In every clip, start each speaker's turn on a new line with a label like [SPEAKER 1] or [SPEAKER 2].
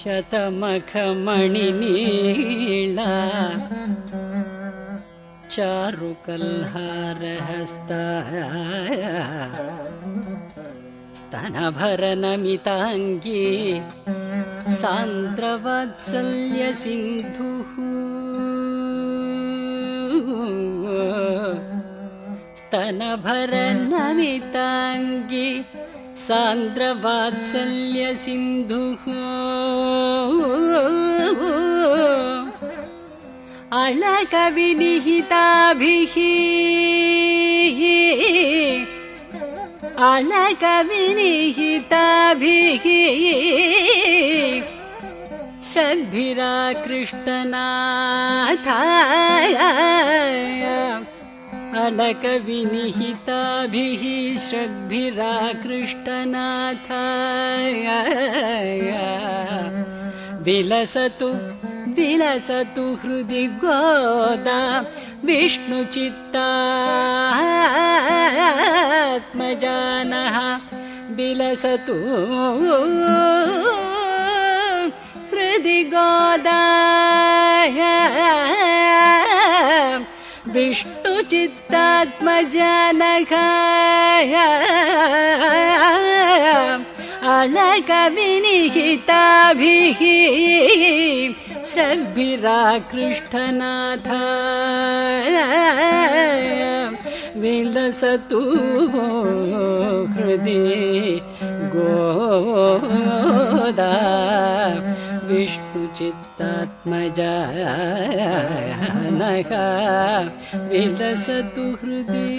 [SPEAKER 1] शतमखमणिनीला चारुकल्हारहस्ता स्तनभरनमिताङ्गी सान्द्रवात्सल्यसिन्धुः स्तनभरनमिताङ्गी सान्द्रवात्सल्यसिन्धुः। अलकविनिहिताभिः। अलकविनिहिताभिः। षड्भिराकृष्टनाथाय अलकविनिहिताभिः षड्भिराकृष्टनाथाय विलसतु विलसतु हृदि गोदा विष्णुचित्तात्मजानः। विलसतु हृदि गोदाय विष्णुचित्तात्मजानघाय अलकविनिहिताभिः श्रद्भिराकृष्टनाथ विलसतु हृदि विष्णुचित्तात्मजा नः विलसतु हृदि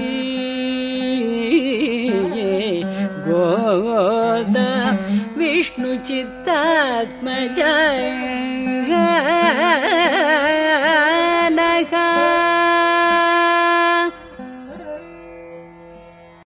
[SPEAKER 1] गोद विष्णुचित्तात्मजा नः